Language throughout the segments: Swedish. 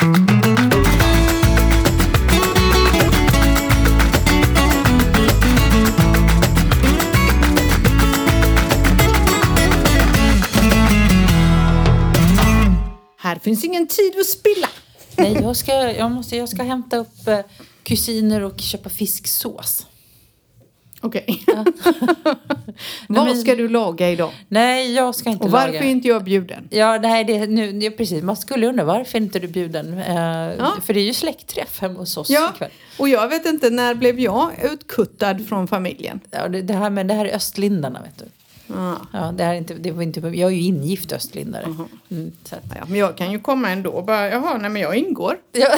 Här finns ingen tid att spilla. Nej, jag ska, jag, måste, jag ska hämta upp eh, kusiner och köpa fisksås. Okej. Nej, Vad ska du laga idag? Nej, jag ska inte Och varför laga. är inte jag bjuden? Ja, nej, det, nu, ja, precis. Man skulle undra varför inte du bjuden. Eh, För det är ju släktträff hemma hos oss Ja, ikväll. och jag vet inte, när blev jag utkuttad från familjen? Ja, det, det, här, men det här är östlindarna, vet du. Ah. Ja, det här är inte, det var inte, jag är ju ingift östlindare. Mm, så att, Ja, men jag kan ju komma ändå bara, jaha, nej men jag ingår. ja,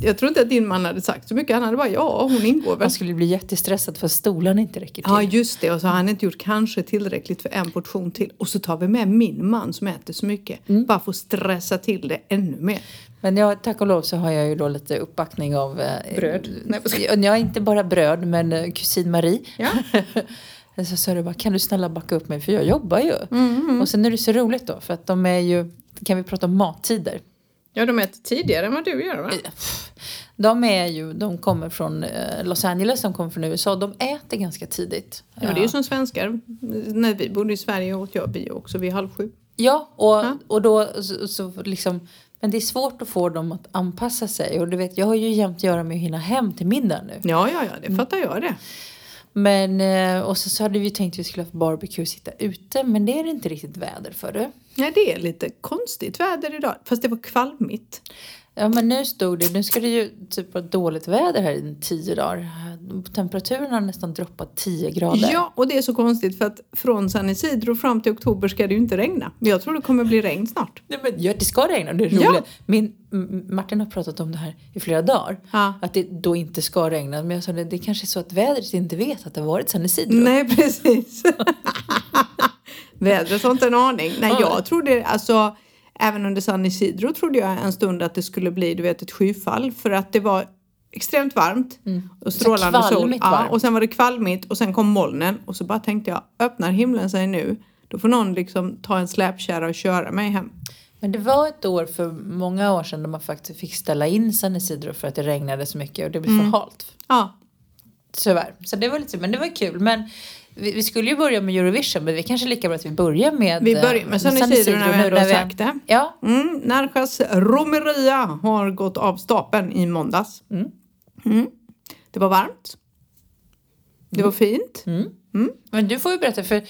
Jag tror inte att din man hade sagt så mycket, han hade bara, ja hon ingår väl. man skulle bli jättestressad för stolarna inte räcker till. Ja just det, och så har han inte gjort kanske tillräckligt för en portion till. Och så tar vi med min man som äter så mycket. Bara för att stressa till det ännu mer. Men jag, tack och lov så har jag ju då lite uppbackning av... Eh, Bröd? Nej, vad ska- ja, ja, inte bara bröd, men eh, kusin Marie. Ja. så sa du bara, kan du snälla backa upp mig för jag jobbar ju. Mm, Och sen är det så roligt då, för att de är ju, kan vi prata om mattider? Ja, de äter tidigare än vad du gör va? De är ju, de kommer från eh, Los Angeles, de kommer från USA, de äter ganska tidigt. Ja, men det är ju som svenskar. När vi bodde i Sverige åt jag bio också vid halv sju. Ja, och, Ja. och då så, så liksom, men det är svårt att få dem att anpassa sig. Och du vet, jag har ju jämt att göra med att hinna hem till middag nu. Ja, ja, ja, det fattar jag det. Men, eh, och så, så hade vi tänkt att vi skulle ha barbecue och sitta ute, men det är det inte riktigt väder för det. Nej, det är lite konstigt väder idag. Fast det var kvalmigt. Ja, men nu stod det, nu ska det ju typ vara dåligt väder här i tio dagar. Temperaturen har nästan droppat 10 grader. Ja, och det är så konstigt för att från San Isidro fram till oktober ska det ju inte regna. Men jag tror det kommer bli regn snart. Nej, men, ja, det ska regna, det är Ja. roligt. Min, M- Martin har pratat om det här i flera dagar. Ja. Att det då inte ska regna. Men jag sa det, det kanske är så att vädret inte vet att det har varit San Isidro. Nej, precis. Vädret har inte en aning. Nej, jag trodde alltså även under San Isidro trodde jag en stund att det skulle bli du vet ett skyfall för att det var extremt varmt och strålande sol. Ja, och sen var det kvalmigt och sen kom molnen och så bara tänkte jag öppnar himlen sig nu då får någon liksom ta en släpkärra och köra mig hem. Men det var ett år för många år sedan då man faktiskt fick ställa in San Isidro för att det regnade så mycket och det blev Mm. för halt. Ja, Tyvärr. Så det var lite men det var kul. Men vi, vi skulle ju börja med Eurovision men vi kanske lika bra att vi börjar med vi eh, börjar med San Isidro när vi ändå har sagt det. Ja, Mm, Narjas Romeria har gått av stapeln i måndags. Mm. Det var varmt. Det var fint. men du får ju berätta för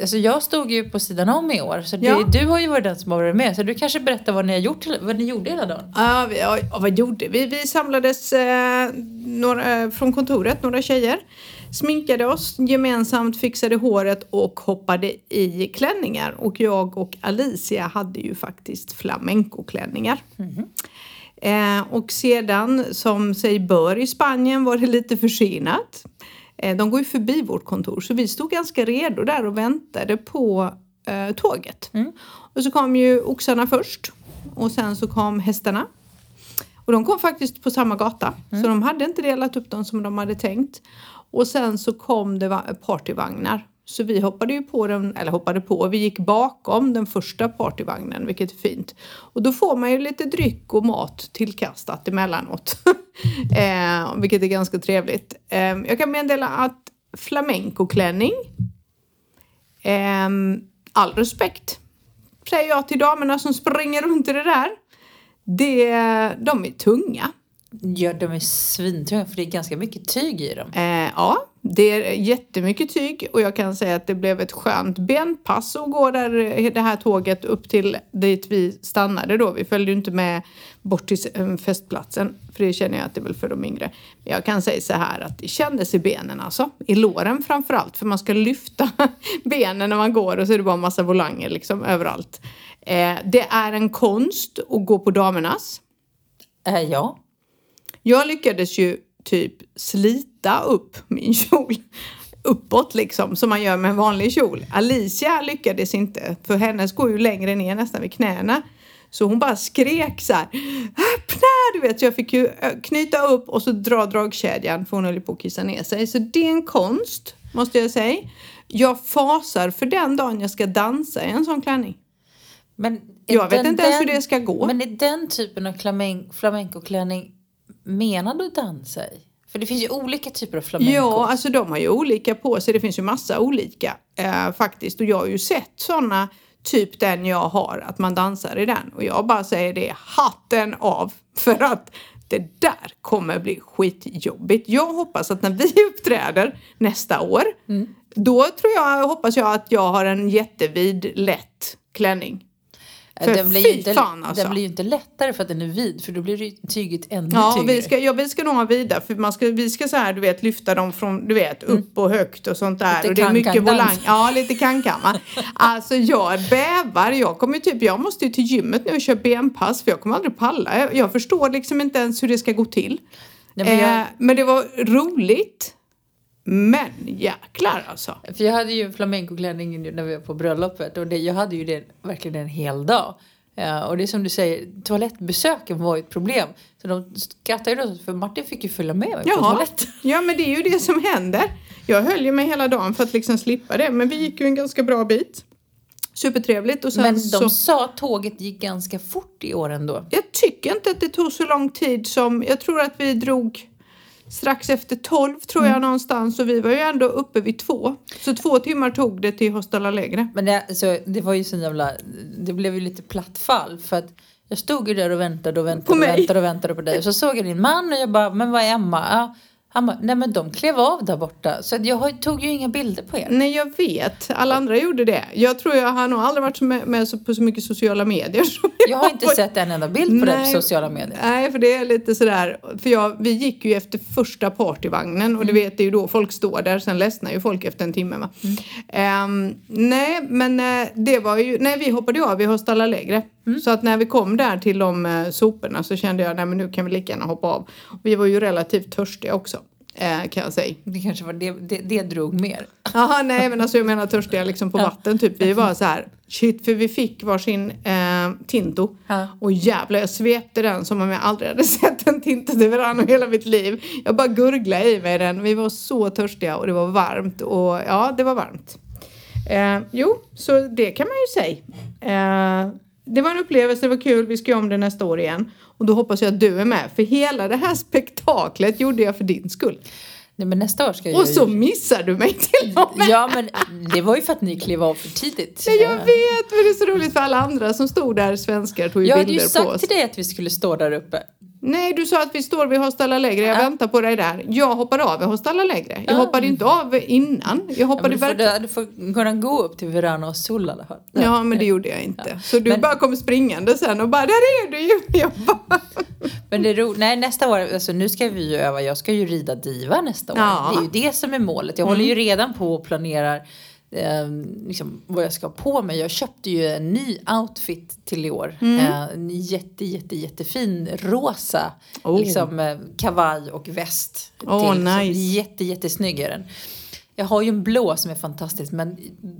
Alltså jag stod ju på sidan om i år så det, Ja. du har ju varit den som har varit med så du kanske berättar vad ni har gjort, vad ni gjorde hela dagen. Ja, vi, ja, vad gjorde vi? Vi samlades eh, några, eh, från kontoret, några tjejer. Sminkade oss, gemensamt fixade håret och hoppade i klänningar. Och jag och Alicia hade ju faktiskt flamencoklänningar. Eh, och sedan, som sig bör i Spanien, var det lite försenat. Eh, de går ju förbi vårt kontor så vi stod ganska redo där och väntade på eh, tåget. Och så kom ju oxarna först och sen så kom hästarna. Och de kom faktiskt på samma gata så de hade inte delat upp dem som de hade tänkt. Och sen så kom det partyvagnar. Så vi hoppade ju på den, eller hoppade på, vi gick bakom den första partyvagnen vilket är fint. Och då får man ju lite dryck och mat tillkastat emellanåt. eh, vilket är ganska trevligt. Eh, jag kan meddela att flamencoklänning eh, all respekt säger jag till damerna som springer runt i det där. Det, de är tunga. Ja, de är svintunga för det är ganska mycket tyg i dem. Eh, ja, det är jättemycket tyg och jag kan säga att det blev ett skönt benpass att gå där, det här tåget upp till dit vi stannade då. Vi följde ju inte med bort till eh, festplatsen för det känner jag att det är väl för de yngre. Men jag kan säga så här att det kändes i benen alltså, i låren framförallt för man ska lyfta benen när man går och så är det bara en massa volanger liksom överallt. Eh, det är en konst att gå på damernas. Eh, ja. Jag lyckades ju typ slita upp min kjol uppåt liksom som man gör med en vanlig kjol. Alicia lyckades inte för hennes går ju längre ner nästan vid knäna. Så hon bara skrek så här öppna du vet så jag fick ju knyta upp och så dra dragkedjan för hon höll på att kissa ner sig. Så det är en konst måste jag säga. Jag fasar för den dagen jag ska dansa i en sån klänning. Men Jag vet den- inte ens hur det ska gå. Men är den typen av flamen- flamencoklänning menad att dansa i? För det finns ju olika typer av flamenco. Ja, alltså de har ju olika på sig. Det finns ju massa olika eh, faktiskt. Och jag har ju sett sådana, typ den jag har, att man dansar i den. Och jag bara säger det, hatten av. För att det där kommer bli skitjobbigt. Jag hoppas att när vi uppträder nästa år, då tror jag, hoppas jag att jag har en jättevid, lätt klänning. För den blir, ju inte, fan alltså. den blir ju inte lättare för att den är vid för då blir tyget ännu Ja, tyngre. vi ska, ja, vi ska nog ha vidare för man ska, vi ska så här, du vet, lyfta dem från, du vet, upp och högt och sånt där. Mm. Lite och det är mycket volang. Ja, lite kankamma. alltså jag bävar. Jag kommer typ, jag måste ju till gymmet nu och köra benpass för jag kommer aldrig palla. Jag, jag förstår liksom inte ens hur det ska gå till. Nej, men jag- eh, men det var roligt. Men jäklar alltså. För jag hade ju flamencoklänning nu när vi var på bröllopet och det, jag hade ju det verkligen en hel dag. Ja, och det är som du säger, toalettbesöken var ju ett problem. Så de skrattade ju då för Martin fick ju följa med mig på Jaha. toaletten. Ja, men det är ju det som händer. Jag höll ju mig hela dagen för att liksom slippa det. Men vi gick ju en ganska bra bit. Supertrevligt. Och sen Men de så... sa att tåget gick ganska fort i år ändå. Jag tycker inte att det tog så lång tid som, jag tror att vi drog strax efter 12 tror Mm. jag någonstans och vi var ju ändå uppe vid två. Så två timmar tog det till Hostal Alegre. Men det, alltså, det var ju så jävla, det blev ju lite platt fall för att jag stod ju där och väntade och väntade På och mig. väntade och väntade på dig. Och så såg jag din man och jag bara, men vad är Emma? Ja, han bara, nej men de klev av där borta. Så jag har- tog ju inga bilder på er. Nej jag vet, alla andra gjorde det. Jag tror jag har nog aldrig varit med, med på så mycket sociala medier som Jag har inte sett en enda bild på dig på Nej. sociala medier. Nej, för det är lite sådär. För jag, vi gick ju efter första partyvagnen och du vet det är ju då folk står där. Sen ledsnar ju folk efter en timme va. Ehm, nej, men eh, det var ju, nej vi hoppade av i Hostal Alegre. Så att när vi kom där till de uh, soporna så kände jag, nej men nu kan vi lika gärna hoppa av. Vi var ju relativt törstiga också. Eh, kan jag säga. Det kanske var det, det, det drog mer. Jaha, nej men alltså jag menar törstiga liksom på vatten typ. Vi var så här, shit för vi fick varsin eh, Tinto. Ja. Och jävlar jag svepte den som om jag aldrig hade sett en Tinto till Verano i hela mitt liv. Jag bara gurglade i mig den. Vi var så törstiga och det var varmt och ja det var varmt. Eh, jo, så det kan man ju säga. Eh, det var en upplevelse, det var kul, vi ska göra om det nästa år igen. Och då hoppas jag att du är med, för hela det här spektaklet gjorde jag för din skull. Nej, men nästa år ska jag Och så missar du mig till och med. Ja, men det var ju för att ni klev av för tidigt. Nej, jag vet, men det är så roligt för alla andra som stod där, svenskar, tog ju Jag hade ju bilder på sagt oss. till dig att vi skulle stå där uppe. Nej, du sa att vi står vid Hostal Alegre, jag Ja. väntar på dig där. Jag hoppade av vid Hostal Alegre. Jag Ja. hoppade inte av innan. Jag Ja, hoppade men du, får, du får kunna gå upp till Verano och Sol i alla fall. Ja, men det gjorde jag inte. Så du Men- bara kom springande sen och bara, där är du ju! Bara, Men det är ro- Nej, nästa år, alltså nu ska vi ju öva. Jag ska ju rida diva nästa år. Ja. Mm. Det är ju det som är målet. Jag håller ju redan på och planerar eh, liksom, vad jag ska ha på mig. Jag köpte ju en ny outfit till i år. Mm. Eh, en jätte, jätte, jättefin rosa Oh. liksom, eh, kavaj och väst. Åh, till, liksom. nice. Jätte, jättesnygg är den. Jag har ju en blå som är fantastisk men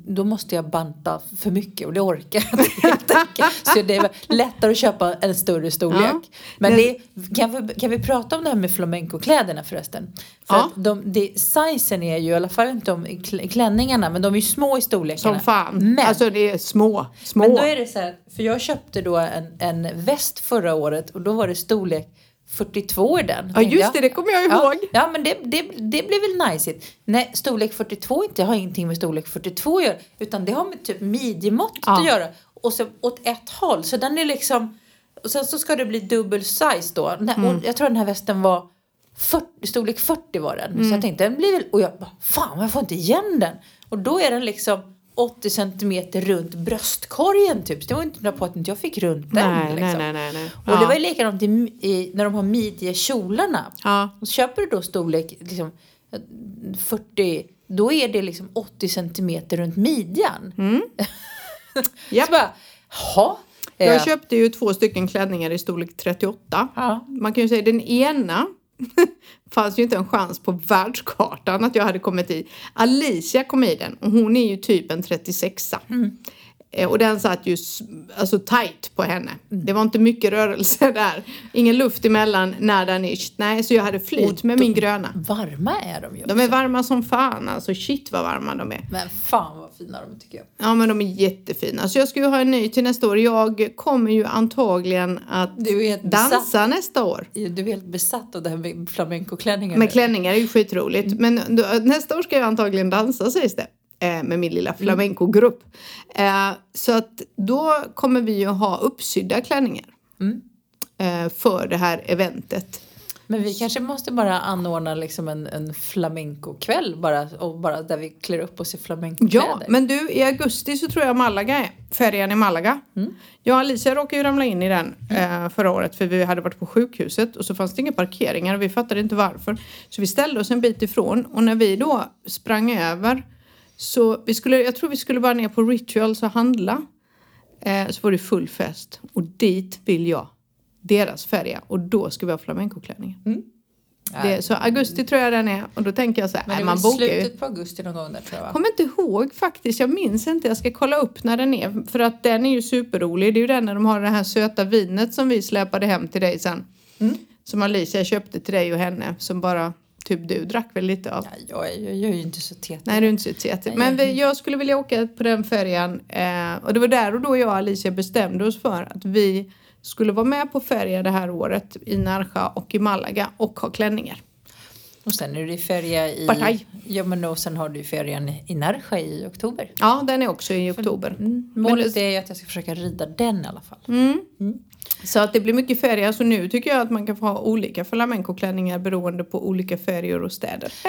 då måste jag banta för mycket och det orkar jag inte. Så det är lättare att köpa en större storlek. Ja. Men det, kan, vi, kan vi prata om det här med flamencokläderna förresten? För Ja. att de, det, sizen är ju i alla fall inte de kl- klänningarna men de är ju små i storlekarna. som fan. Men, Alltså det är små, små. men då är det så här, för jag köpte då en, en väst förra året och då var det storlek 42 i den. Ja, just det, det kommer jag ihåg. Ja, ja men det, det, det blir väl nice. Nej, storlek 42 inte, har ingenting med storlek 42 att göra. Utan det har med typ midjemåttet Ja. att göra. Och så åt ett håll. Så den är liksom... Och sen så ska det bli dubbel size då. Nej, Mm. och jag tror den här västen var 40, storlek 40 var den. Mm. Så jag tänkte den blir väl... Och jag bara, fan jag får inte igen den. Och då är den liksom 80 centimeter runt bröstkorgen typ. Så det var inte några på att inte jag fick runt den. nej, liksom. nej, nej, nej. Och det var ju likadant i, i, när de har midjekjolarna. Ja. Och så köper du då storlek liksom, 40, då är det liksom 80 centimeter runt midjan. Japp. Så bara, jaha. Jag Eh, köpte ju två stycken klänningar i storlek 38. Ja. Man kan ju säga den ena fanns ju inte en chans på världskartan att jag hade kommit i. Alicia kom i den och hon är ju typ en 36a. Eh, Och den satt ju alltså tight på henne. Det var inte mycket rörelse där. Ingen luft emellan nada nicht. Nej, så jag hade flyt med min gröna. Varma är de ju. De är varma som fan alltså. Shit vad varma de är. Men fan vad fina de tycker jag. Ja men de är jättefina. Så jag ska ju ha en ny till nästa år. Jag kommer ju antagligen att dansa besatt. nästa år. Du är helt besatt av det här med flamencoklänningar. Med nu. klänningar är ju skitroligt. Men då, nästa år ska jag antagligen dansa sägs det. Eh, med min lilla flamencogrupp. Eh, så att då kommer vi ju ha uppsydda klänningar. Mm. Eh, för det här eventet. Men vi kanske måste bara anordna liksom en, en flamencokväll bara, och bara där vi klär upp oss i flamencokläder. Ja, men du i augusti så tror jag Malaga är. Färjan i Malaga. Mm. Jag och Alicia råkade ju ramla in i den eh, förra året för vi hade varit på sjukhuset och så fanns det inga parkeringar och vi fattade inte varför. Så vi ställde oss en bit ifrån och när vi då sprang över så vi skulle, jag tror vi skulle bara ner på Rituals och handla. Eh, så var det full fest och dit vill jag. Deras färja och då ska vi ha flamencoklänningar. Det, så augusti tror jag den är och då tänker jag så här, Men det är man bokar slutet på augusti någon gång där tror jag? Kommer inte ihåg faktiskt, jag minns inte. Jag ska kolla upp när den är. För att den är ju superrolig. Det är ju den när de har det här söta vinet som vi släpade hem till dig sen. Som Alicia köpte till dig och henne. Som bara typ du drack väl lite av. Ja, jag, jag, jag är ju inte så tet. Nej, du är inte så jätte. Men vi, jag skulle vilja åka på den färjan. Eh, och det var där och då jag och Alicia bestämde oss för att vi skulle vara med på färja det här året i Narja och i Malaga och ha klänningar. Och sen är det feria i... Partaj. Ja men och sen har du ferian i Narja i oktober. Ja, den är också i oktober. Mm. Målet är ju att jag ska försöka rida den i alla fall. Mm. Så att det blir mycket färger. Så nu tycker jag att man kan få ha olika flamencoklänningar beroende på olika färger och städer.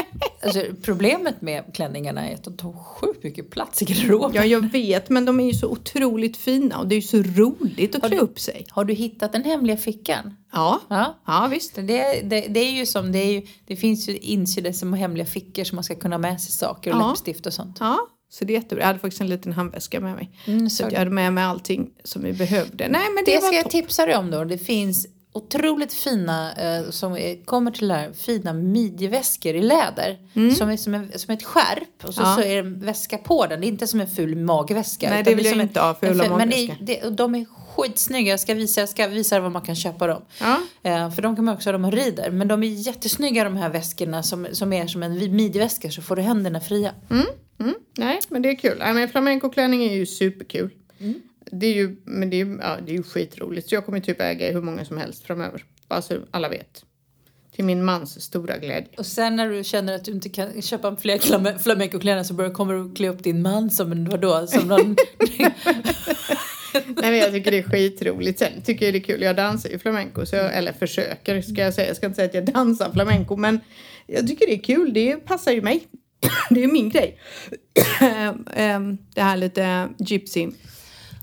Alltså, problemet med klänningarna är att de tar sjukt mycket plats i garderoben. ja, jag vet, men de är ju så otroligt fina och det är ju så roligt att Har klä du- upp sig. Har du hittat den hemliga fickan? Ja, Ja. ja visst. Det, det, det är ju som, det, är ju, det finns ju insydda som hemliga fickor som man ska kunna ha med sig saker och Ja. läppstift och sånt. Ja, så det är jättebra. Jag hade faktiskt en liten handväska med mig. Mm, Så jag hade med mig allting som vi behövde. Nej, men det, Det ska jag tipsa dig om då. Det finns otroligt fina, eh, som kommer till det här, fina midjeväskor i läder. Som är som, en, som ett skärp och så, Mm. Ja. så är det en väska på den. Det är inte som en ful magväska. Nej, det vill jag inte ha, fula ful- Men det, det, de är skitsnygga. Jag ska visa, jag ska visa var man kan köpa dem. Ja. Eh, för de kan man också ha om man rider. Men de är jättesnygga de här väskorna som, som är som en midjeväska så får du händerna fria. Mm, nej, men det är kul. Nej, men flamencoklänning är ju superkul. Det är ju, men det är ju, ja, det är ju skitroligt. Så jag kommer typ äga hur många som helst framöver. Bara så alla vet. Till min mans stora glädje. Och sen när du känner att du inte kan köpa fler flame- flamencokläder så börjar, kommer du klä upp din man som en vadå? Som någon, Nej, men jag tycker det är skitroligt. Sen tycker jag det är kul. Jag dansar ju flamenco. Så jag, eller försöker ska jag säga. Jag ska inte säga att jag dansar flamenco. Men jag tycker det är kul. Det passar ju mig. Det är min grej. Ehm, det här lite gypsy.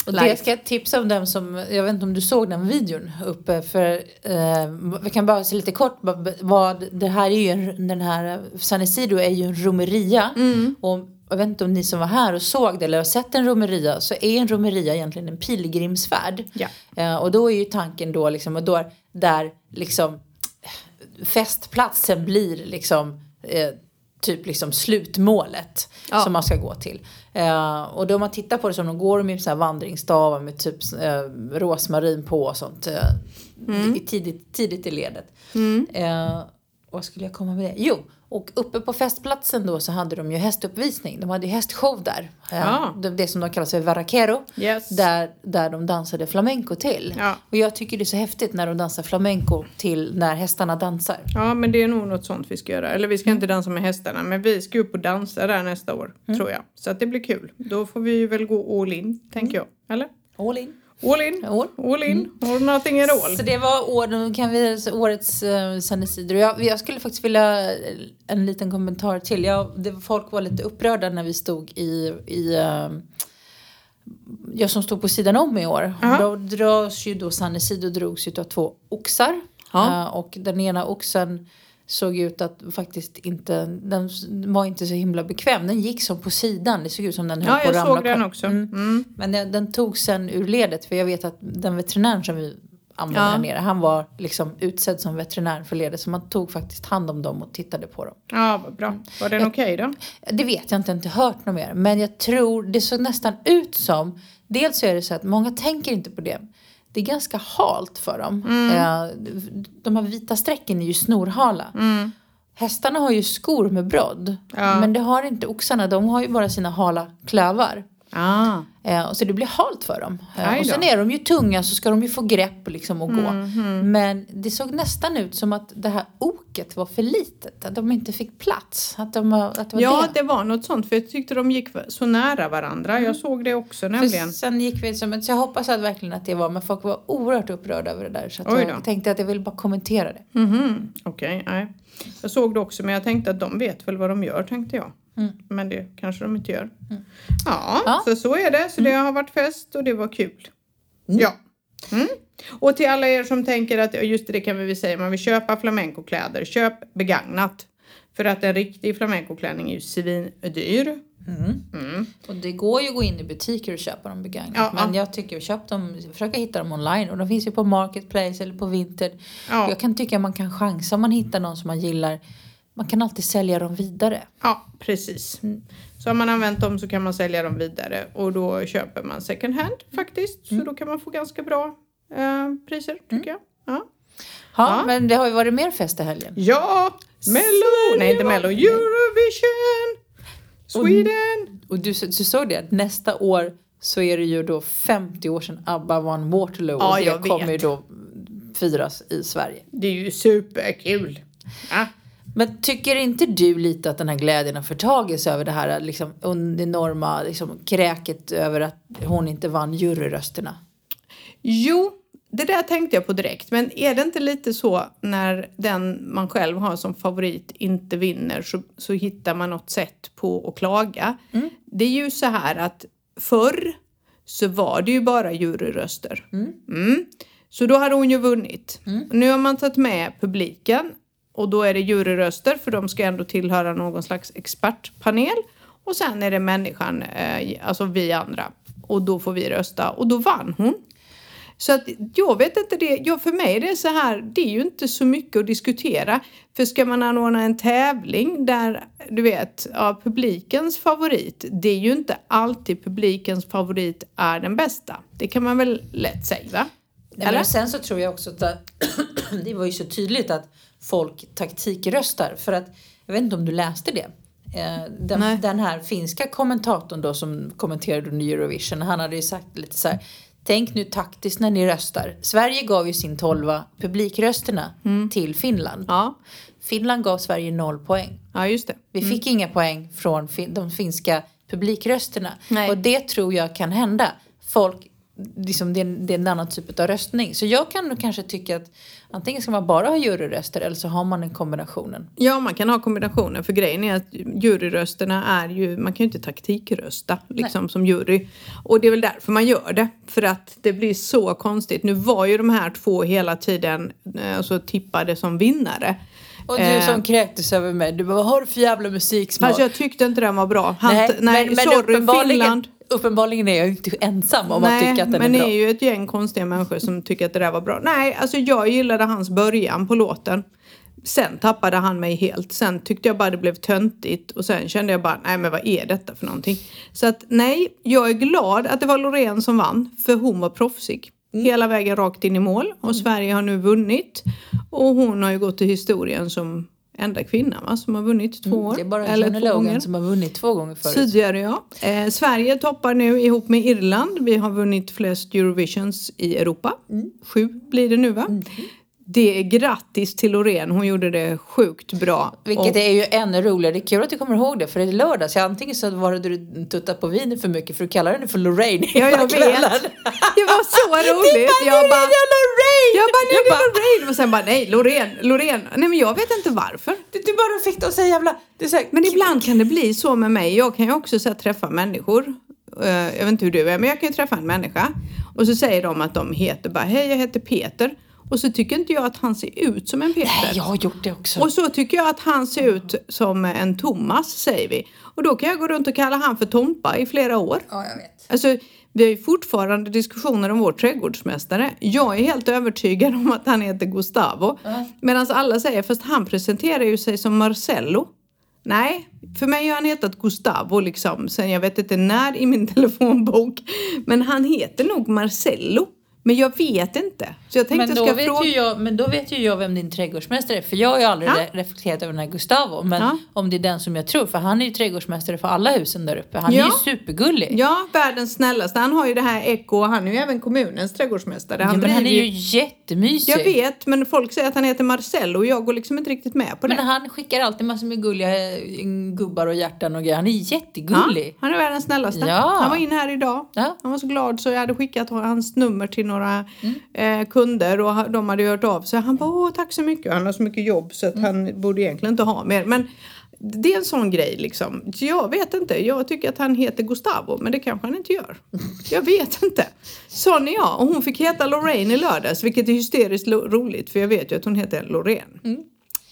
och det ska jag tipsa om den som, jag vet inte om du såg den videon uppe för eh, vi kan bara se lite kort vad- det här är ju en, den här San Isidro är ju en romeria och jag vet inte om ni som var här och såg det eller har sett en romeria så är en romeria egentligen en pilgrimsfärd. Ja. Eh, och då är ju tanken då liksom, och då, där liksom festplatsen blir liksom eh, typ liksom slutmålet Ja. som man ska gå till. Eh, och då man tittar på det som de går med så här vandringsstavar med typ eh, rosmarin på och sånt. Eh, i tidigt, tidigt i ledet. Eh, vad skulle jag komma med det? Jo, och uppe på festplatsen då så hade de ju hästuppvisning. De hade ju hästshow där. Ja. det, det som de kallar för Varraquero. Yes. Där, där de dansade flamenco till. Ja. Och jag tycker det är så häftigt när de dansar flamenco till när hästarna dansar. Ja, men det är nog något sånt vi ska göra. Eller vi ska inte dansa med hästarna, men vi ska upp och dansa där nästa år, tror jag. Så att det blir kul. Då får vi väl gå all in, tänker jag. Eller? All in. All in. All. All in. Or nothing at all. Så det var år, kan vi, årets uh, Isidro. Jag, jag skulle faktiskt vilja eh, en liten kommentar till. Jag, det, folk var lite upprörda när vi stod i, i eh, jag som stod på sidan om i år. Ja. Då dras ju då San Isidro drogs ju av två oxar. Ja. Eh, och den ena oxen såg ut att faktiskt inte, den var inte så himla bekväm. Den gick som på sidan. Det såg ut som den höll Ja, på att jag ramla såg den också. Mm. Mm. Men den, den tog sen ur ledet för jag vet att den veterinären som vi använde Ja. här nere, han var liksom utsedd som veterinär för ledet så man tog faktiskt hand om dem och tittade på dem. Ja, vad bra. Var den Jag- okej då? Det vet jag inte, jag har inte hört något mer. Men jag tror, det såg nästan ut som, dels så är det så att många tänker inte på det. Det är ganska halt för dem. Mm. Eh, De här vita strecken är ju snorhala. hästarna har ju skor med brodd. Ja. Men det har inte oxarna. De har ju bara sina hala klövar. Ah. Eh, så det blir halt för dem. Eh, och sen är de ju tunga så ska de ju få grepp liksom och gå. Mhm. Men det såg nästan ut som att det här oket var för litet. Att de inte fick plats. Att, de, att det var Ja, det. det var något sånt för jag tyckte de gick så nära varandra. Jag såg det också nämligen. För sen gick vi som, så jag hoppas att verkligen att det var, men folk var oerhört upprörda över det där. Så jag tänkte att jag vill bara kommentera det. Mhm, Okej, nej. Jag såg det också men jag tänkte att de vet väl vad de gör tänkte jag. Men det kanske de inte gör. Ja, Ja. så så är det. Så det har varit fest och det var kul. Ja. Mm. Och till alla er som tänker att, just det kan vi väl säga, man vill köpa flamencokläder, köp begagnat. För att en riktig flamencoklänning är ju svindyr. Mm. Och det går ju att gå in i butiker och köpa dem begagnat. Ja, men ja. jag tycker köp dem, försöka hitta dem online. Och de finns ju på Marketplace eller på Vinted. Ja. Jag kan tycka att man kan chansa om man hittar någon som man gillar. Man kan alltid sälja dem vidare. Ja, precis. Så har man använt dem så kan man sälja dem vidare och då köper man second hand faktiskt. Så då kan man få ganska bra eh, priser tycker jag. Ja. Ja, Ja. men det har ju varit mer fest i helgen. ja, Mello! Nej, inte Mello. Eurovision! Sweden! Och du, du såg det, nästa år så är det ju då 50 år sedan ABBA vann Waterloo. Ja, och jag det kommer ju då firas i Sverige. Det är ju superkul. Ja. Men tycker inte du lite att den här glädjen har förtagits över det här liksom, enorma liksom, kräket över att hon inte vann juryrösterna? Jo, det där tänkte jag på direkt. Men är det inte lite så när den man själv har som favorit inte vinner så, så hittar man något sätt på att klaga. Det är ju så här att förr så var det ju bara juryröster. Mm. Så då hade hon ju vunnit. Nu har man tagit med publiken och då är det juryröster för de ska ändå tillhöra någon slags expertpanel. Och sen är det människan, eh, alltså vi andra. Och då får vi rösta och då vann hon. Så att jag vet inte det. Ja, för mig är det så här, det är ju inte så mycket att diskutera. För ska man anordna en tävling där, du vet, ja, publikens favorit, det är ju inte alltid publikens favorit är den bästa. Det kan man väl lätt säga, va? Nej, men sen så tror jag också att det var ju så tydligt att folk taktikröstar. För att, jag vet inte om du läste det. Eh. Den, den här finska kommentatorn då som kommenterade under Eurovision. Han hade ju sagt lite så här. Tänk nu taktiskt när ni röstar. Sverige gav ju sin tolva publikrösterna Mm. till Finland. Ja, Finland gav Sverige noll poäng. ja just det. Vi fick inga poäng från fin- de finska publikrösterna. Nej. Och det tror jag kan hända. Folk, liksom, det, är, det är en annan typ av röstning. Så jag kan nog kanske tycka att antingen ska man bara ha juryröster eller så har man den kombinationen. Ja, man kan ha kombinationen för grejen är att juryrösterna är ju, man kan ju inte taktikrösta liksom som jury. Och det är väl därför man gör det. För att det blir så konstigt. Nu var ju de här två hela tiden eh, alltså, tippade som vinnare. Och du Eh, som kräktes över mig, du bara vad har du för jävla musiksmak? Fast jag tyckte inte den var bra. Han, nej, nej men, men sorry uppenbarligen, Finland. Uppenbarligen är jag inte ensam om att Nej, tycka att den men är det bra. är ju ett gäng konstiga människor som tycker att det där var bra. Nej, alltså jag gillade hans början på låten. Sen tappade han mig helt. Sen tyckte jag bara det blev töntigt och sen kände jag bara, nej men vad är detta för någonting? Så att nej, jag är glad att det var Loreen som vann, för hon var proffsig. Mm. Hela vägen rakt in i mål och Sverige har nu vunnit. Och hon har ju gått till historien som enda kvinna va, som har vunnit två år. Mm, Det är bara eller Johnny två Logan gånger. som har vunnit två gånger förut. Tidigare ja. Eh, Sverige toppar nu ihop med Irland. Vi har vunnit flest Eurovisions i Europa. Mm. Sju blir det nu va? Det är grattis till Loreen. Hon gjorde det sjukt bra. Vilket Och- är ju ännu roligare. Det är kul att du kommer ihåg det. För det är lördag. Så antingen så var det du tuttat på vinet för mycket. För du kallar henne för Lorraine Ja, jag hela vet. kvällen. Det var så roligt. Jag bara, Lorraine! jag bara, nej det är Loreen. Och sen bara, nej Loreen, Loreen. Nej men jag vet inte varför. Du, du bara fick det att säga jävla... Det så här, Men ibland kan det bli så med mig. Jag kan ju också så här, träffa människor. Eh, jag vet inte hur du är, men jag kan ju träffa en människa. Och så säger de att de heter bara, hej jag heter Peter. Och så tycker inte jag att han ser ut som en Peter. Nej, jag har gjort det också. Och så tycker jag att han ser ut som en Thomas, säger vi. Och då kan jag gå runt och kalla han för Tompa i flera år. Ja, jag vet. Alltså, vi har ju fortfarande diskussioner om vår trädgårdsmästare. Jag är helt övertygad om att han heter Gustavo. Medan alla säger, fast han presenterar ju sig som Marcello. Nej, för mig har han hetat Gustavo liksom sen jag vet inte när i min telefonbok. Men han heter nog Marcello. Men jag vet inte. Så jag tänkte Men jag då, ska vet fråga. ju jag, men då vet ju jag vem din trädgårdsmästare är. För jag har ju aldrig Ja. re- reflekterat över den här Gustavo. Men Ja. om det är den som jag tror. För han är ju trädgårdsmästare för alla husen där uppe. Han är Ja. ju supergullig. Ja, världens snällaste. Han har ju det här Eko och han är ju även kommunens trädgårdsmästare. Ja, men han är ju jättemysig. Jag vet, men folk säger att han heter Marcello och jag går liksom inte riktigt med på det. Men han skickar alltid massor med gulliga eh, gubbar och hjärtan och grejer. Han är jättegullig. han är världens snällaste. Ja. Han var in här idag. Han var så glad så jag hade skickat hans nummer till några Mm. eh, kunder och de hade hört av sig. Han bara åh tack så mycket. Han har så mycket jobb så att Mm. han borde egentligen inte ha mer. Men det är en sån grej liksom. Jag vet inte. Jag tycker att han heter Gustavo men det kanske han inte gör. Jag vet inte. Sån är jag. Och hon fick heta Lorraine i lördags vilket är hysteriskt roligt för jag vet ju att hon heter Lorraine.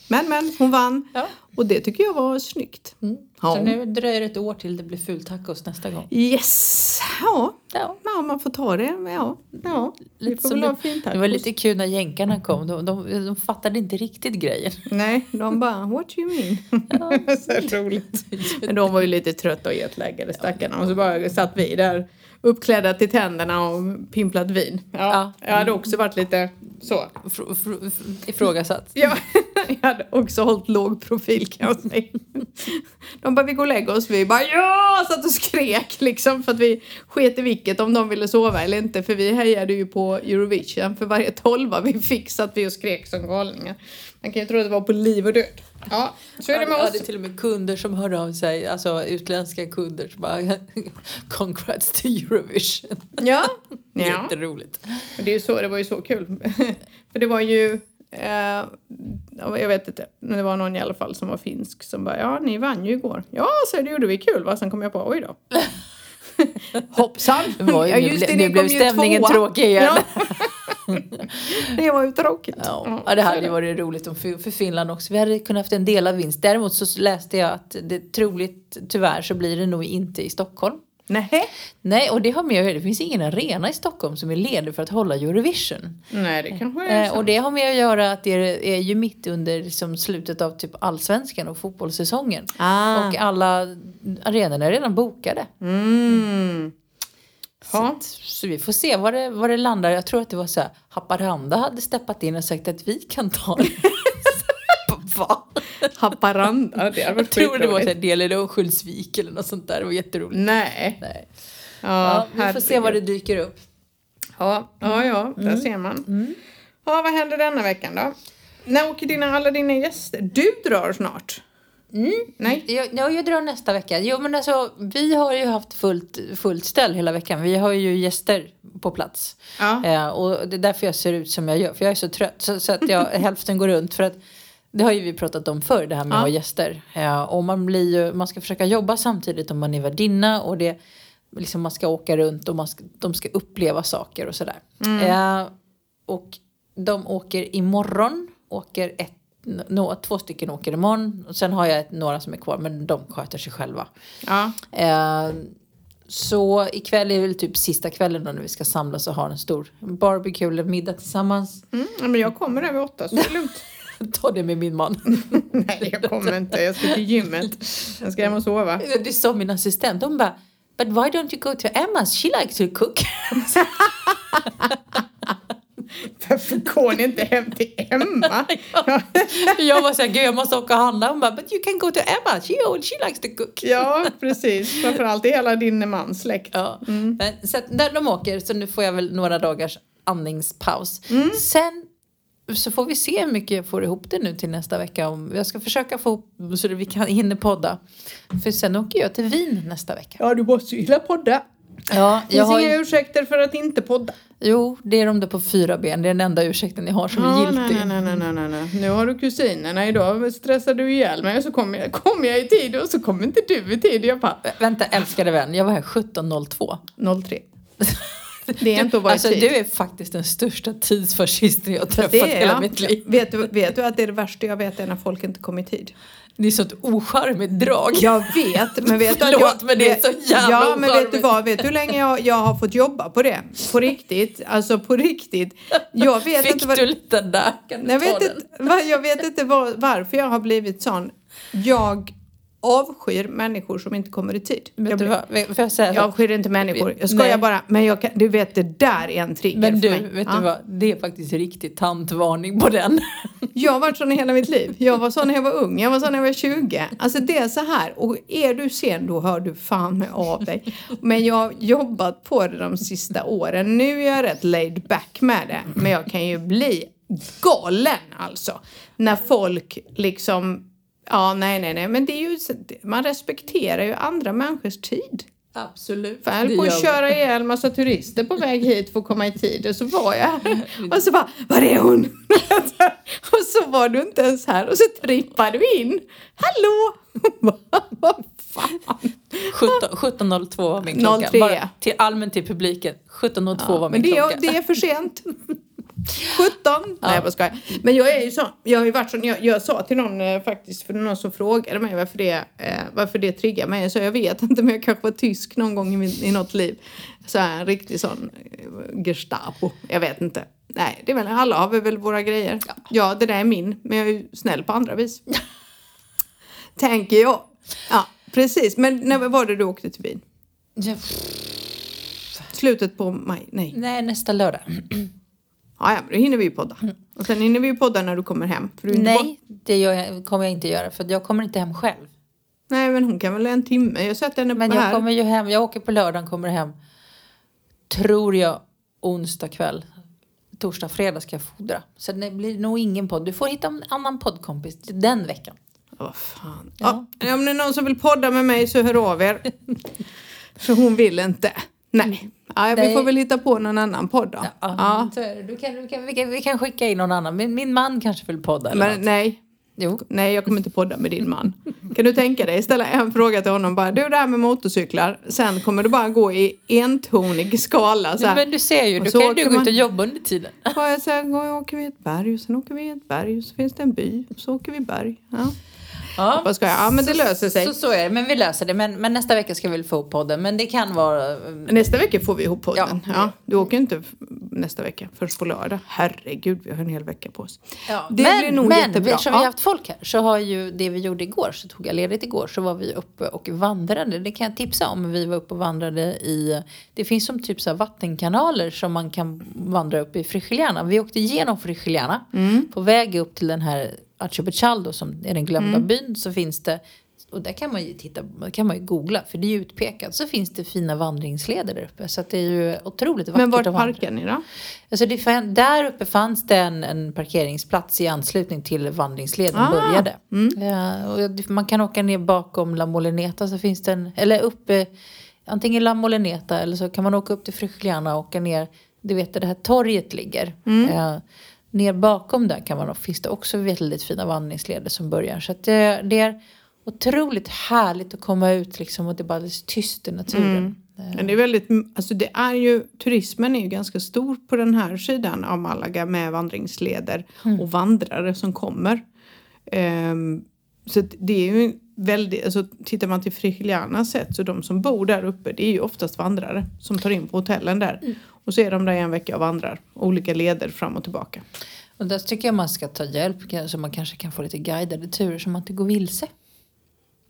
Men men hon vann Mm. Ja. och det tycker jag var snyggt. Ja. Så nu dröjer det ett år till det blir fultacos nästa gång. Yes! Ja. Ja. ja, man får ta det. Ja, ja. Lite som det, det var lite kul när jänkarna kom. De, de, de fattade inte riktigt grejen. Nej, de bara what you mean? så roligt. Men de var ju lite trötta och jetlaggade stackarna och så bara satt vi där uppklädda till tänderna och pimplat vin. Ja, Ja. Jag hade också varit lite så. Fr, fr, fr, ifrågasatt. Ja, jag hade också hållit låg profil kan jag säga. De bara vi går och lägger oss. Vi bara ja! Satt och skrek liksom för att vi sket i vilket om de ville sova eller inte. För vi hejade ju på Eurovision. För varje tolva vi fick satt vi och skrek som galningar. Man kan ju tro att det var på liv och död. Ja, så är det med Jag hade oss. till och med kunder som hörde av sig, alltså utländska kunder som bara Congrats to Eurovision. Ja, ja. Jätteroligt. Och det, är ju så, det var ju så kul. För det var ju, eh, ja, jag vet inte, men det var någon i alla fall som var finsk som bara, ja ni vann ju igår. Ja, så det gjorde vi kul va? Sen kom jag på, oj då. Hoppsan! Det var ju- nu ble- nu ni blev stämningen tvåa. tråkig igen. Ja. det var ju tråkigt. Ja, ja, det hade ju varit roligt om för, för Finland också. Vi hade kunnat haft en del av vinst. Däremot så läste jag att det troligt, tyvärr, så blir det nog inte i Stockholm. Nej. Nej, och det har med att göra- det finns ingen arena i Stockholm som är ledig för att hålla Eurovision. Nej, det kanske är Eh, sant. och det har med att göra att det är, är ju mitt under liksom, slutet av typ allsvenskan och fotbollssäsongen. Ah. Och alla arenorna är redan bokade. Mm. Så, så vi får se var det, var det landar. Jag tror att det var så här, Haparanda hade steppat in och sagt att vi kan ta det. Va? Haparanda, det hade Jag tror det var skitroligt. del eller Örnsköldsvik eller något sånt där. Det var jätteroligt. Nej. Nej. Ja, Ja, vi får se vad det dyker upp. Ja, ja, ja där ser man. Ja, vad händer denna veckan då? När åker dina, alla dina gäster? Du drar snart? Nej? Jag, ja, jag drar nästa vecka. Jo, men alltså, vi har ju haft fullt, fullt ställ hela veckan. Vi har ju gäster på plats. Ja. Eh, och det är därför jag ser ut som jag gör. För jag är så trött. Så, så att jag, hälften går runt. För att det har ju vi pratat om förr, det här med Ja. att ha gäster. Eh, och man, blir ju, man ska försöka jobba samtidigt om man är värdinna. Och det, liksom, man ska åka runt och man ska, de ska uppleva saker och sådär. Eh, och de åker imorgon. Åker ett, nå, två stycken åker imorgon. Och sen har jag ett, några som är kvar, men de sköter sig själva. Ja. Eh, så ikväll är väl typ sista kvällen då när vi ska samlas och ha en stor barbecue eller middag tillsammans. Mm, ja, men jag kommer över åtta så det är lugnt. Ta det med min man. Nej, jag kommer inte. Jag ska till gymmet. Jag ska hem och sova. Det sa min assistent. De bara But why don't you go to Emma's? She likes to cook. Varför går ni inte hem till Emma? jag var så här, gud jag måste åka och handla. Hon bara, but you can go to Emma. She, she likes to cook. Ja, precis. Framförallt i hela din mans släkt. Ja. Men, så när de åker så nu får jag väl några dagars andningspaus. Sen så får vi se hur mycket jag får ihop det nu till nästa vecka. Om jag ska försöka få ihop så att vi kan hinna podda. För sen åker jag till Wien nästa vecka. Ja, du måste ju gilla podda. Ja, jag har inga ursäkter för att inte podda. jo, det är de där på fyra ben. Det är den enda ursäkten jag har som är Ja, giltig. nej, nej, nej, nej, nej, nej. Nu har du kusinerna. Idag stressar du ihjäl mig och så kommer jag, kommer jag i tid och så kommer inte du i tid. Jag bara, Vä- Vänta, älskade vän. Jag var här 17.02. 03. Det är inte att vara Alltså i tid. du är faktiskt den största tidsfascisten jag träffat det är hela mitt liv. Vet du, vet du att det är det värsta jag vet är när folk inte kommer i tid? Det är sånt ocharmigt drag. Jag vet, men vet du Förlåt, jag, men det är så jävla Ja, men vet du vad? Vet du hur länge jag, jag har fått jobba på det? På riktigt. Alltså på riktigt. Jag vet Fick inte vad... du lite där? Kan du Jag vet den? inte, jag vet inte var, varför jag har blivit sån. Jag avskyr människor som inte kommer i tid. Vet jag, du vad? Får jag säga? jag avskyr inte människor. Jag skojar Nej. bara. Men jag kan, du vet, det där är en trigger Men för du, mig. vet Ja. du vad? Det är faktiskt riktigt tantvarning på den. Jag har varit sån i hela mitt liv. Jag var sån när jag var ung, jag var sån när jag var 20. Alltså det är så här. Och är du sen då hör du fan med av dig. Men jag har jobbat på det de sista åren. Nu är jag rätt laid back med det. Men jag kan ju bli galen alltså. När folk liksom, ja nej nej nej. Men det är ju, man respekterar ju andra människors tid. Absolut. För jag höll på att köra ihjäl massa turister på väg hit för att komma i tid och så var jag här. Och så bara, var är hon? och så var du inte ens här och så trippade du in. Hallå! Vad fan? 17 17.02 var min klocka. 03. Bara till, allmänt till publiken. 17.02 var min Men det klocka. är, det är för sent. 17? Nej jag bara skojar. Men jag är ju så, jag har ju varit sån, jag, jag sa till någon eh, faktiskt, för någon som frågade mig varför det, eh, varför det triggar mig. Så jag vet inte men jag kanske var tysk någon gång i, min, i något liv. Så här, en riktig sån eh, Gestapo. Jag vet inte. Nej, det är väl, alla har vi väl våra grejer. Ja. det där är min, men jag är ju snäll på andra vis. Tänker jag. Ja, precis. Men när var det du åkte till Wien? Ja, Slutet på maj? Nej. Nej, nästa lördag. Ja, ja, men då hinner vi ju podda. Och sen hinner vi ju podda när du kommer hem. För du är Nej, det jag, kommer jag inte göra för jag kommer inte hem själv. Nej, men hon kan väl en timme. Jag sätter henne Men på jag här. kommer ju hem, jag åker på lördagen, kommer hem, tror jag, onsdag kväll. Torsdag, fredag ska jag fodra. Så det blir nog ingen podd. Du får hitta en annan poddkompis den veckan. Vad fan. Ja. Ja. om det är någon som vill podda med mig så hör av er. För hon vill inte. Nej. Ja, vi får väl hitta på någon annan podd då. Ja. det. Du kan, du kan, vi, kan, vi kan skicka in någon annan. Min, min man kanske vill podda eller Men något. nej. Jo. Nej, jag kommer inte podda med din man. Kan du tänka dig ställa en fråga till honom bara. Du det här med motorcyklar. Sen kommer det bara gå i entonig skala. Så här. Men du ser ju, då kan ju du gå ut och jobba under tiden. Ja, går och åker vi ett berg och sen åker vi ett berg och så finns det en by och så åker vi berg. Ja. Ja. Vad ska jag? Ja, men det löser sig. Så, så är det, men vi löser det. Men, men nästa vecka ska vi väl få upp podden. Men det kan vara... Nästa vecka får vi ihop podden. Ja. Ja. du åker inte f- nästa vecka först på lördag. Herregud, vi har en hel vecka på oss. Ja, Det men, blir nog men jättebra. eftersom vi har haft folk här så har ju det vi gjorde igår, så tog jag ledigt igår, så var vi uppe och vandrade. Det kan jag tipsa om. Vi var uppe och vandrade i, det finns som typ så vattenkanaler som man kan vandra upp i Frigiliana. Vi åkte igenom Frigiliana. Mm. På väg upp till den här Archipechaldo som är den glömda byn så finns det och där kan man ju titta, kan man ju googla för det är ju utpekat. Så finns det fina vandringsleder där uppe. Så att det är ju otroligt vackert Men vart parkar ni då? Alltså det, där uppe fanns det en, en parkeringsplats i anslutning till vandringsleden Ah, började. Ja, och man kan åka ner bakom La Molineta så finns det en, eller uppe, antingen La Molineta eller så kan man åka upp till Frigiliana och åka ner, du vet där det här torget ligger. Ja, ner bakom där kan man, finns det också väldigt fina vandringsleder som börjar. Så att det, det är otroligt härligt att komma ut liksom och det är bara tyst i naturen. Men det är väldigt, alltså det är ju, turismen är ju ganska stor på den här sidan av Malaga med vandringsleder och vandrare som kommer. Ehm, så det är ju väldigt, alltså tittar man till Frigilianas sätt så de som bor där uppe det är ju oftast vandrare som tar in på hotellen där. Och så är de där i en vecka och vandrar olika leder fram och tillbaka. Och där tycker jag man ska ta hjälp så man kanske kan få lite guidade turer så man inte går vilse.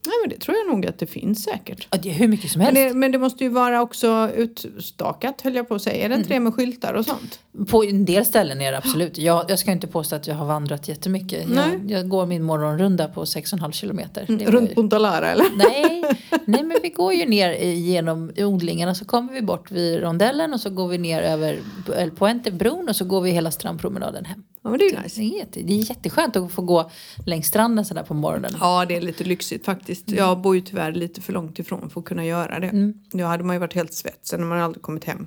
Nej men det tror jag nog att det finns säkert. Ja, det är hur mycket som Men helst. det, men det måste ju vara också utstakat höll jag på att säga. Är det inte det med skyltar och sånt? På en del ställen är det absolut. Jag, jag ska inte påstå att jag har vandrat jättemycket. Nej. Jag, jag går min morgonrunda på 6,5 kilometer. Var- Runt Punta Lara eller? Nej, nej, men vi går ju ner genom odlingarna så kommer vi bort vid rondellen och så går vi ner över El Puente bron och så går vi hela strandpromenaden hem. Ja men det är nice. Det är, det är jätteskönt att få gå längs stranden sådär på morgonen. Ja, det är lite lyxigt faktiskt. Jag bor ju tyvärr lite för långt ifrån för att kunna göra det. Då hade man ju varit helt svett, sen hade man aldrig kommit hem.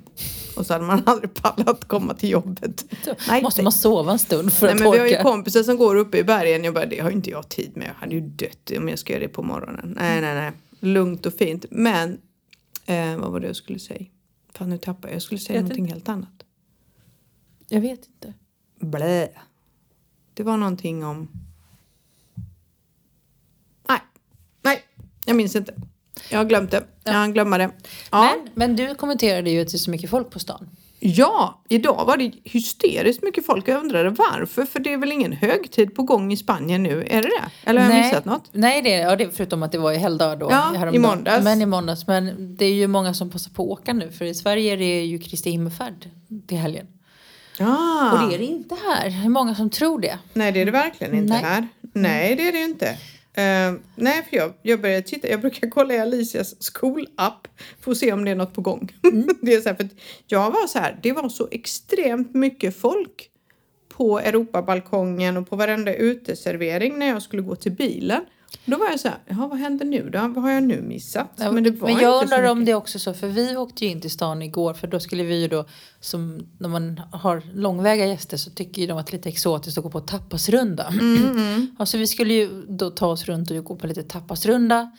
Och så hade man aldrig pallat komma till jobbet. Så Nej, måste man sova en stund för Nej, att men vi har ju orka. kompisar som går uppe i bergen. Jag bara, det har ju inte jag tid med. Jag hade ju dött om jag ska göra det på morgonen. Nej, nej, nej. Lugnt och fint. Men, eh, vad var det jag skulle säga? Fan, nu tappade jag. Jag skulle säga Vet någonting helt annat. Jag vet inte. Blä. Det var någonting om... Nej, nej, jag minns inte. Jag har glömt det. Jag har glömt det. Ja. Men, men du kommenterade ju att det är så mycket folk på stan. Ja, idag var det hysteriskt mycket folk. Jag undrade varför, för det är väl ingen högtid på gång i Spanien nu? Är det det? Eller har jag missat något? Nej, det, ja, det, förutom att det var i helgdag då. Ja, i måndags. Men i måndags. Men det är ju många som passar på att åka nu. För i Sverige är det ju Kristi himmelfärd till helgen. Ja. Och det är det inte här. Det är många som tror det. Nej, det är det verkligen inte Nej. här. Nej, det är det ju inte. Eh, nej, för jag, jag började titta. Jag brukar kolla i Alicias skolapp för att se om det är något på gång. det är så här, för jag var så här, det var så extremt mycket folk på Europabalkongen och på varenda uteservering när jag skulle gå till bilen. Då var jag så här, jaha, vad händer nu då? Vad har jag nu missat? Ja, Men men jag undrar om det är också så, för vi åkte ju in till stan igår för då skulle vi ju då, som när man har långväga gäster så tycker ju de att det är lite exotiskt att gå på tapasrunda. Mm, Ja, så vi skulle ju då ta oss runt och gå på lite tapasrunda.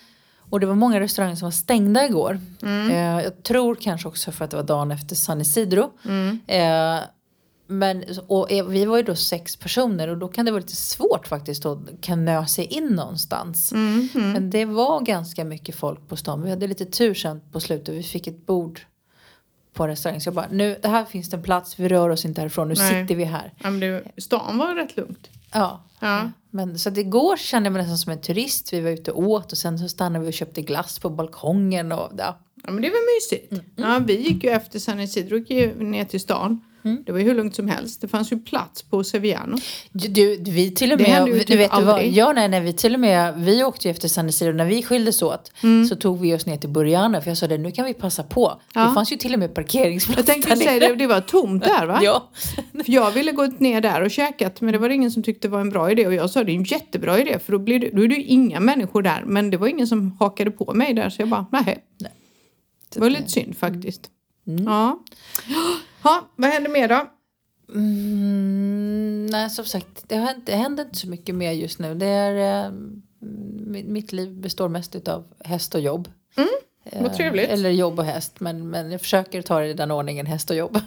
Och det var många restauranger som var stängda igår. Mm. Eh, jag tror kanske också för att det var dagen efter San Isidro. Mm. Eh, men, och vi var ju då sex personer och då kan det vara lite svårt faktiskt att kanö sig in någonstans. Mm, Men det var ganska mycket folk på stan. Vi hade lite tur sen på slutet. Vi fick ett bord på restaurangen. Så jag bara, nu, det här finns det en plats, vi rör oss inte härifrån. Nu Nej. sitter vi här. Ja, men det, stan var rätt lugnt. Ja. Ja. Men, så att igår kände jag mig nästan som en turist. Vi var ute och åt och sen så stannade vi och köpte glass på balkongen. Och, ja. Ja men det var mysigt. Ja, vi gick ju efter San Isidro gick ju ner till stan. Det var ju hur lugnt som helst. Det fanns ju plats på Sevillano. Du, vi till och Det med, du typ vet du vad, aldrig. ja nej nej vi till och med, vi åkte ju efter San Isidro när vi skildes åt. Så tog vi oss ner till Burjana för jag sa det, nu kan vi passa på. Ja. Det fanns ju till och med parkeringsplats Jag tänkte säga det, det var tomt där va? Ja. För jag ville gå ner där och käkat men det var det ingen som tyckte det var en bra idé och jag sa det är en jättebra idé för då, blir det, då är det ju inga människor där men det var ingen som hakade på mig där så jag bara nej. Nej. Det var lite synd faktiskt. Ja. Ja, vad händer mer då? Mm, nej, som sagt, det, har, inte- det händer inte så mycket mer just nu. Det är, eh, mitt, liv består mest av häst och jobb. Mm, Eh, vad trevligt. Eller jobb och häst, men, men jag försöker ta det i den ordningen, häst och jobb.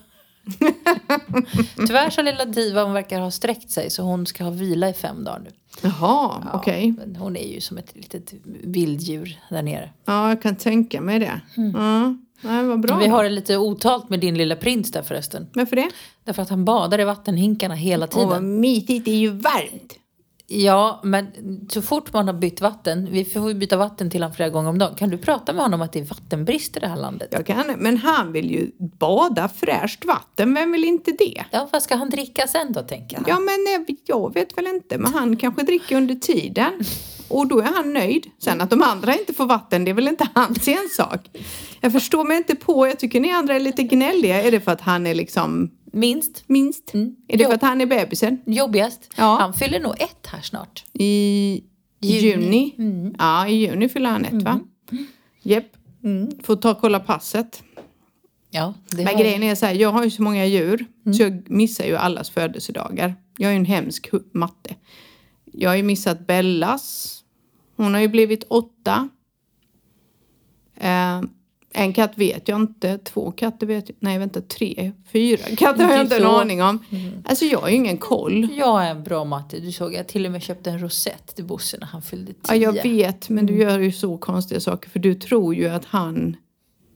Tyvärr så lilla Diva, hon verkar ha sträckt sig så hon ska ha vila i fem dagar nu. Jaha, Ja, okej. men Hon är ju som ett litet vilddjur där nere. Ja, jag kan tänka mig det. Ja, nej, vad bra. Vi har det lite otalt med din lilla prins där förresten. Varför det? Därför att han badar i vattenhinkarna hela tiden. Åh, vad mysigt. Det är ju varmt. Ja, men så fort man har bytt vatten, vi får ju byta vatten till honom flera gånger om dagen. Kan du prata med honom att det är vattenbrist i det här landet? Jag kan, men han vill ju bada fräscht vatten. Vem vill inte det? Ja, vad ska han dricka sen då, tänker han? Ja, men eh, jag vet väl inte. Men han kanske dricker under tiden. Och då är han nöjd. Sen att de andra inte får vatten, det är väl inte hans ensak. Jag förstår mig inte på. Jag tycker ni andra är lite gnälliga. Är det för att han är liksom Minst. minst? Mm. Är det Ja. för att han är bebisen? Jobbigast. Ja. Han fyller nog ett här snart. I Juni. juni? Ja, i juni fyller han ett va? Japp. Får ta och kolla passet. Ja, Men har- grejen är så här, jag har ju så många djur så jag missar ju allas födelsedagar. Jag är ju en hemsk matte. Jag har ju missat Bellas. Hon har ju blivit åtta. Eh, en katt vet jag inte, två katter vet jag, nej vänta tre, fyra katter har jag inte en aning om. Alltså jag har ju ingen koll. Jag är en bra matte. Du såg jag till och med köpte en rosett till Bosse när han fyllde tio. Ja, jag vet, men du gör ju så konstiga saker för du tror ju att han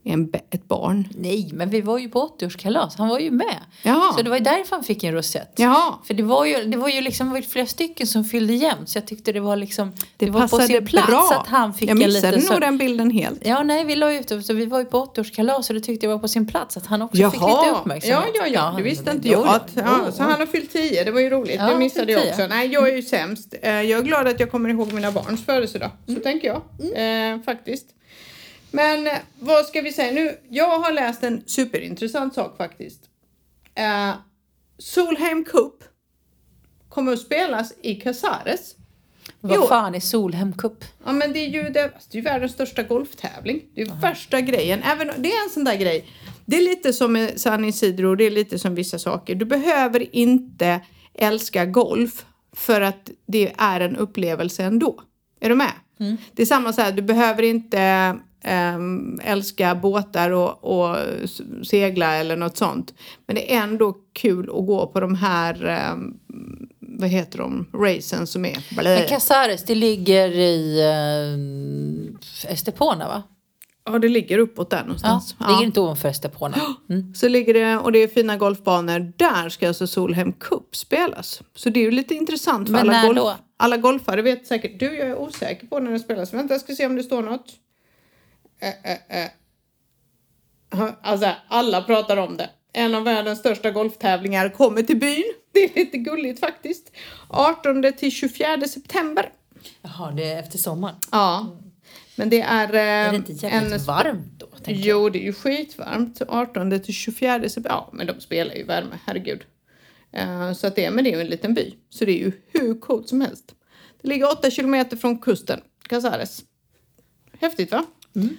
en, ett barn. Nej, men vi var ju på 80-årskalas. Han var ju med. Jaha. Så det var ju därför han fick en rosett. Jaha. För det var ju, det var ju liksom ju flera stycken som fyllde jämnt. Så jag tyckte det var liksom Det, det, var på passade sin plats bra. att han fick jag en missade liten nog så. den bilden helt. Ja, nej, vi la ut det. Så vi var ju på 80-årskalas och det tyckte jag var på sin plats att han också fick lite uppmärksamhet. Ja, ja, ja, det visste inte jag. Att, ja, så han har fyllt tio, det var ju roligt. Ja, det missade jag också. Nej, jag är ju sämst. Eh, Jag är glad att jag kommer ihåg mina barns födelsedag. Så Mm. tänker jag. Eh, faktiskt. Men eh, vad ska vi säga nu? Jag har läst en superintressant sak faktiskt. Eh, Solheim Cup kommer att spelas i Casares. Vad Jo. fan är Solhem Cup? Ja men det är ju, det, det är världens största golftävling. Det är ju värsta grejen. Även, det är en sån där grej. Det är lite som San Isidro, det är lite som vissa saker. Du behöver inte älska golf för att det är en upplevelse ändå. Är du med? Det är samma så här, du behöver inte ehm, älska båtar och, och segla eller något sånt. Men det är ändå kul att gå på de här, ehm, vad heter de, racen som är... Men Casares, det ligger i uh, Estepona va? Ja, det ligger uppåt där Ja, någonstans. det ligger inte ovanför Estepona. Mm. Så ligger det, och det är fina golfbanor. Där ska alltså Solheim Cup spelas. Så det är ju lite intressant för Men alla, golf, då? alla golfare vet säkert. Du, jag är osäker på när det spelas. Vänta, jag ska se om det står något. Eh, eh, eh. Alltså, alla pratar om det. En av världens största golftävlingar kommer till byn. Det är lite gulligt faktiskt. 18 till 24 september. Jaha, det är efter sommaren. Ja. Men det är... eh, Är det inte jävligt en varmt då? Jo, det är ju skitvarmt. 18 till 24 september. Ja, men de spelar ju värme, herregud. Eh, så att det, men det är ju en liten by. Så det är ju hur coolt som helst. Det ligger 8 kilometer från kusten, Casares. Häftigt va? Mm.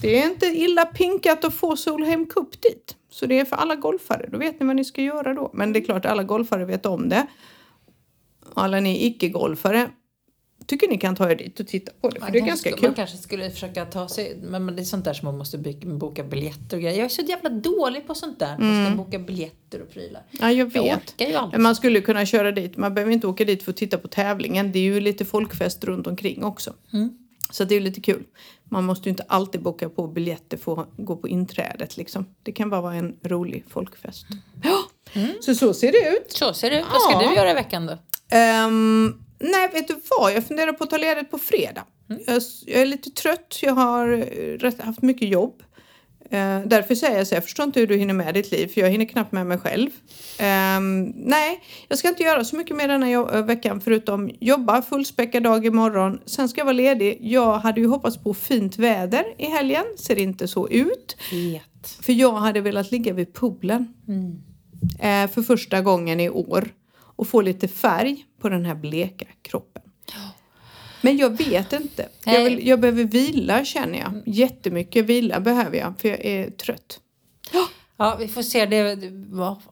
Det är inte illa pinkat att få Solheim Cup dit. Så det är för alla golfare. Då vet ni vad ni ska göra då. Men det är klart, alla golfare vet om det. Alla ni icke-golfare tycker ni kan ta er dit och titta på det. För Man det är kanske ganska skulle- kul. Man kanske skulle försöka ta sig, men det är sånt där som man måste boka biljetter och grejer. Jag är så jävla dålig på sånt där. Man ska boka biljetter och prylar. Ja, jag Jag vet. aldrig. Men man skulle kunna köra dit. Man behöver inte åka dit för att titta på tävlingen. Det är ju lite folkfest runt omkring också. Mm. Så det är lite kul. Man måste ju inte alltid boka på biljetter för att gå på inträdet liksom. Det kan bara vara en rolig folkfest. Ja, så så ser det ut. Så ser det ut. Vad ska Ja. du göra i veckan då? Ehm, nej, vet du vad? Jag funderar på att ta ledigt på fredag. Jag, jag är lite trött. Jag har eh, haft mycket jobb. Eh, därför säger jag så jag förstår inte hur du hinner med ditt liv för jag hinner knappt med mig själv. Ehm, nej, jag ska inte göra så mycket mer den här eh, veckan förutom jobba fullspäckad dag imorgon. Sen ska jag vara ledig. Jag hade ju hoppats på fint väder i helgen. Ser inte så ut. Vet. För jag hade velat ligga vid poolen. Eh, för första gången i år. Och få lite färg på den här bleka kroppen. Men jag vet inte. Jag, vill, jag behöver vila känner jag. Jättemycket vila behöver jag. För jag är trött. Ja, vi får se. Det,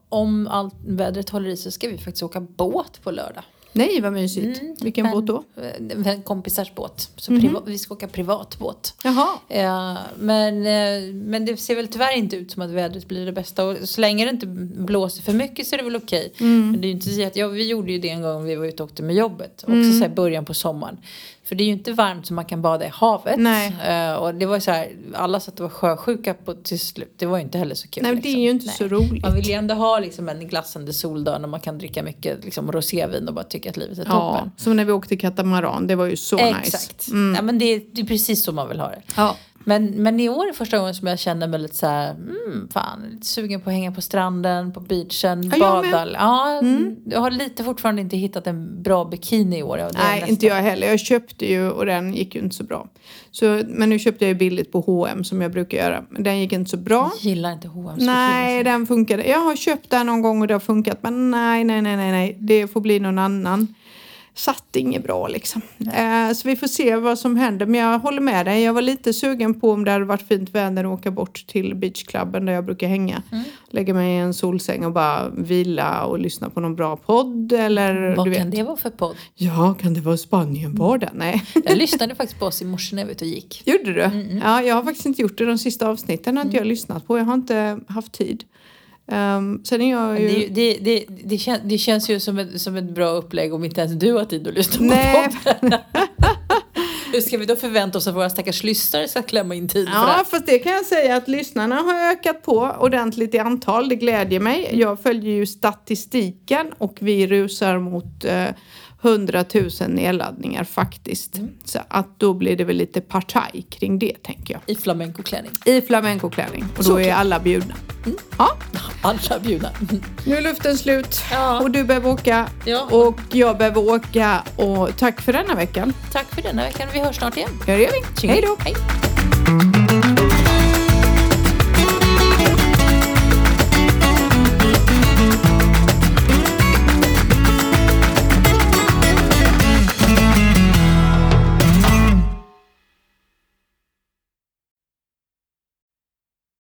om allt vädret håller i sig ska vi faktiskt åka båt på lördag. Nej vad mysigt. Vilken Men- båt då? Eh, En kompisars båt. Så priva, vi ska åka privatbåt. Jaha. Ja, men, eh, men det ser väl tyvärr inte ut som att vädret blir det bästa. Och så länge det inte blåser för mycket så är det väl okej. Men det är inte så jätte, ja, vi gjorde ju det en gång vi var ute och åkte med jobbet. Också så här början på sommaren. För det är ju inte varmt så man kan bada i havet. Nej. Eh, och det var så här, alla satt och var sjösjuka på, till slut. Det var ju inte heller så kul. Nej men det är ju inte så roligt. Man vill ju ändå ha liksom en glassande soldag när man kan dricka mycket liksom, rosévin och bara tycka att livet är Ja, toppen. som när vi åkte katamaran. Det var ju så nice. Exakt. Ja, men det, är, det är precis så man vill ha det. Ja. Men, men i år är första gången som jag känner mig lite så här, mm, fan, lite sugen på att hänga på stranden, på beachen, Ja, bada. Ja, jag har lite fortfarande inte hittat en bra bikini i år. Ja, Nej, nästan- inte jag heller. Jag köpte ju och den gick ju inte så bra. Så, men nu köpte jag ju billigt på H&M som jag brukar göra. Men den gick inte så bra. Jag gillar inte H&M's Nej, den funkade. Jag har köpt den någon gång och det har funkat. Men nej, nej, nej, nej, nej. Det får bli någon annan. Satt inget bra liksom. Eh, så vi får se vad som händer. Men jag håller med dig. Jag var lite sugen på om det hade varit fint väder att åka bort till beachklubben där jag brukar hänga. Mm. Lägga mig i en solsäng och bara vila och lyssna på någon bra podd. Eller Vad kan det vara för podd? Ja, kan det vara Spanien var det? Nej. Jag lyssnade faktiskt på oss i morse när jag var ute och gick. Gjorde du? Ja, jag har faktiskt inte gjort det. De sista avsnitten har inte jag lyssnat på. Jag har inte haft tid. Um, sen är jag ju... Det, det, det, det, kän, det känns ju som ett, som ett bra upplägg om inte ens du har tid att lyssna på Nej. podden. Hur ska vi då förvänta oss att våra stackars lyssnare ska klämma in tid för det Ja, fast det kan jag säga att lyssnarna har ökat på ordentligt i antal. Det glädjer mig. Jag följer ju statistiken och vi rusar mot eh, 100 000 nedladdningar faktiskt. Så att då blir det väl lite partaj kring det tänker jag. I flamencoklänning. I flamencoklänning. Och då är alla bjudna. Ja, Alla bjudna. nu är luften slut Ja. och du behöver åka Ja. och jag behöver åka. Och tack för denna veckan. Tack för denna veckan. Vi hörs snart igen. Ja, det gör vi. Tjingeling. Hej då! Hej.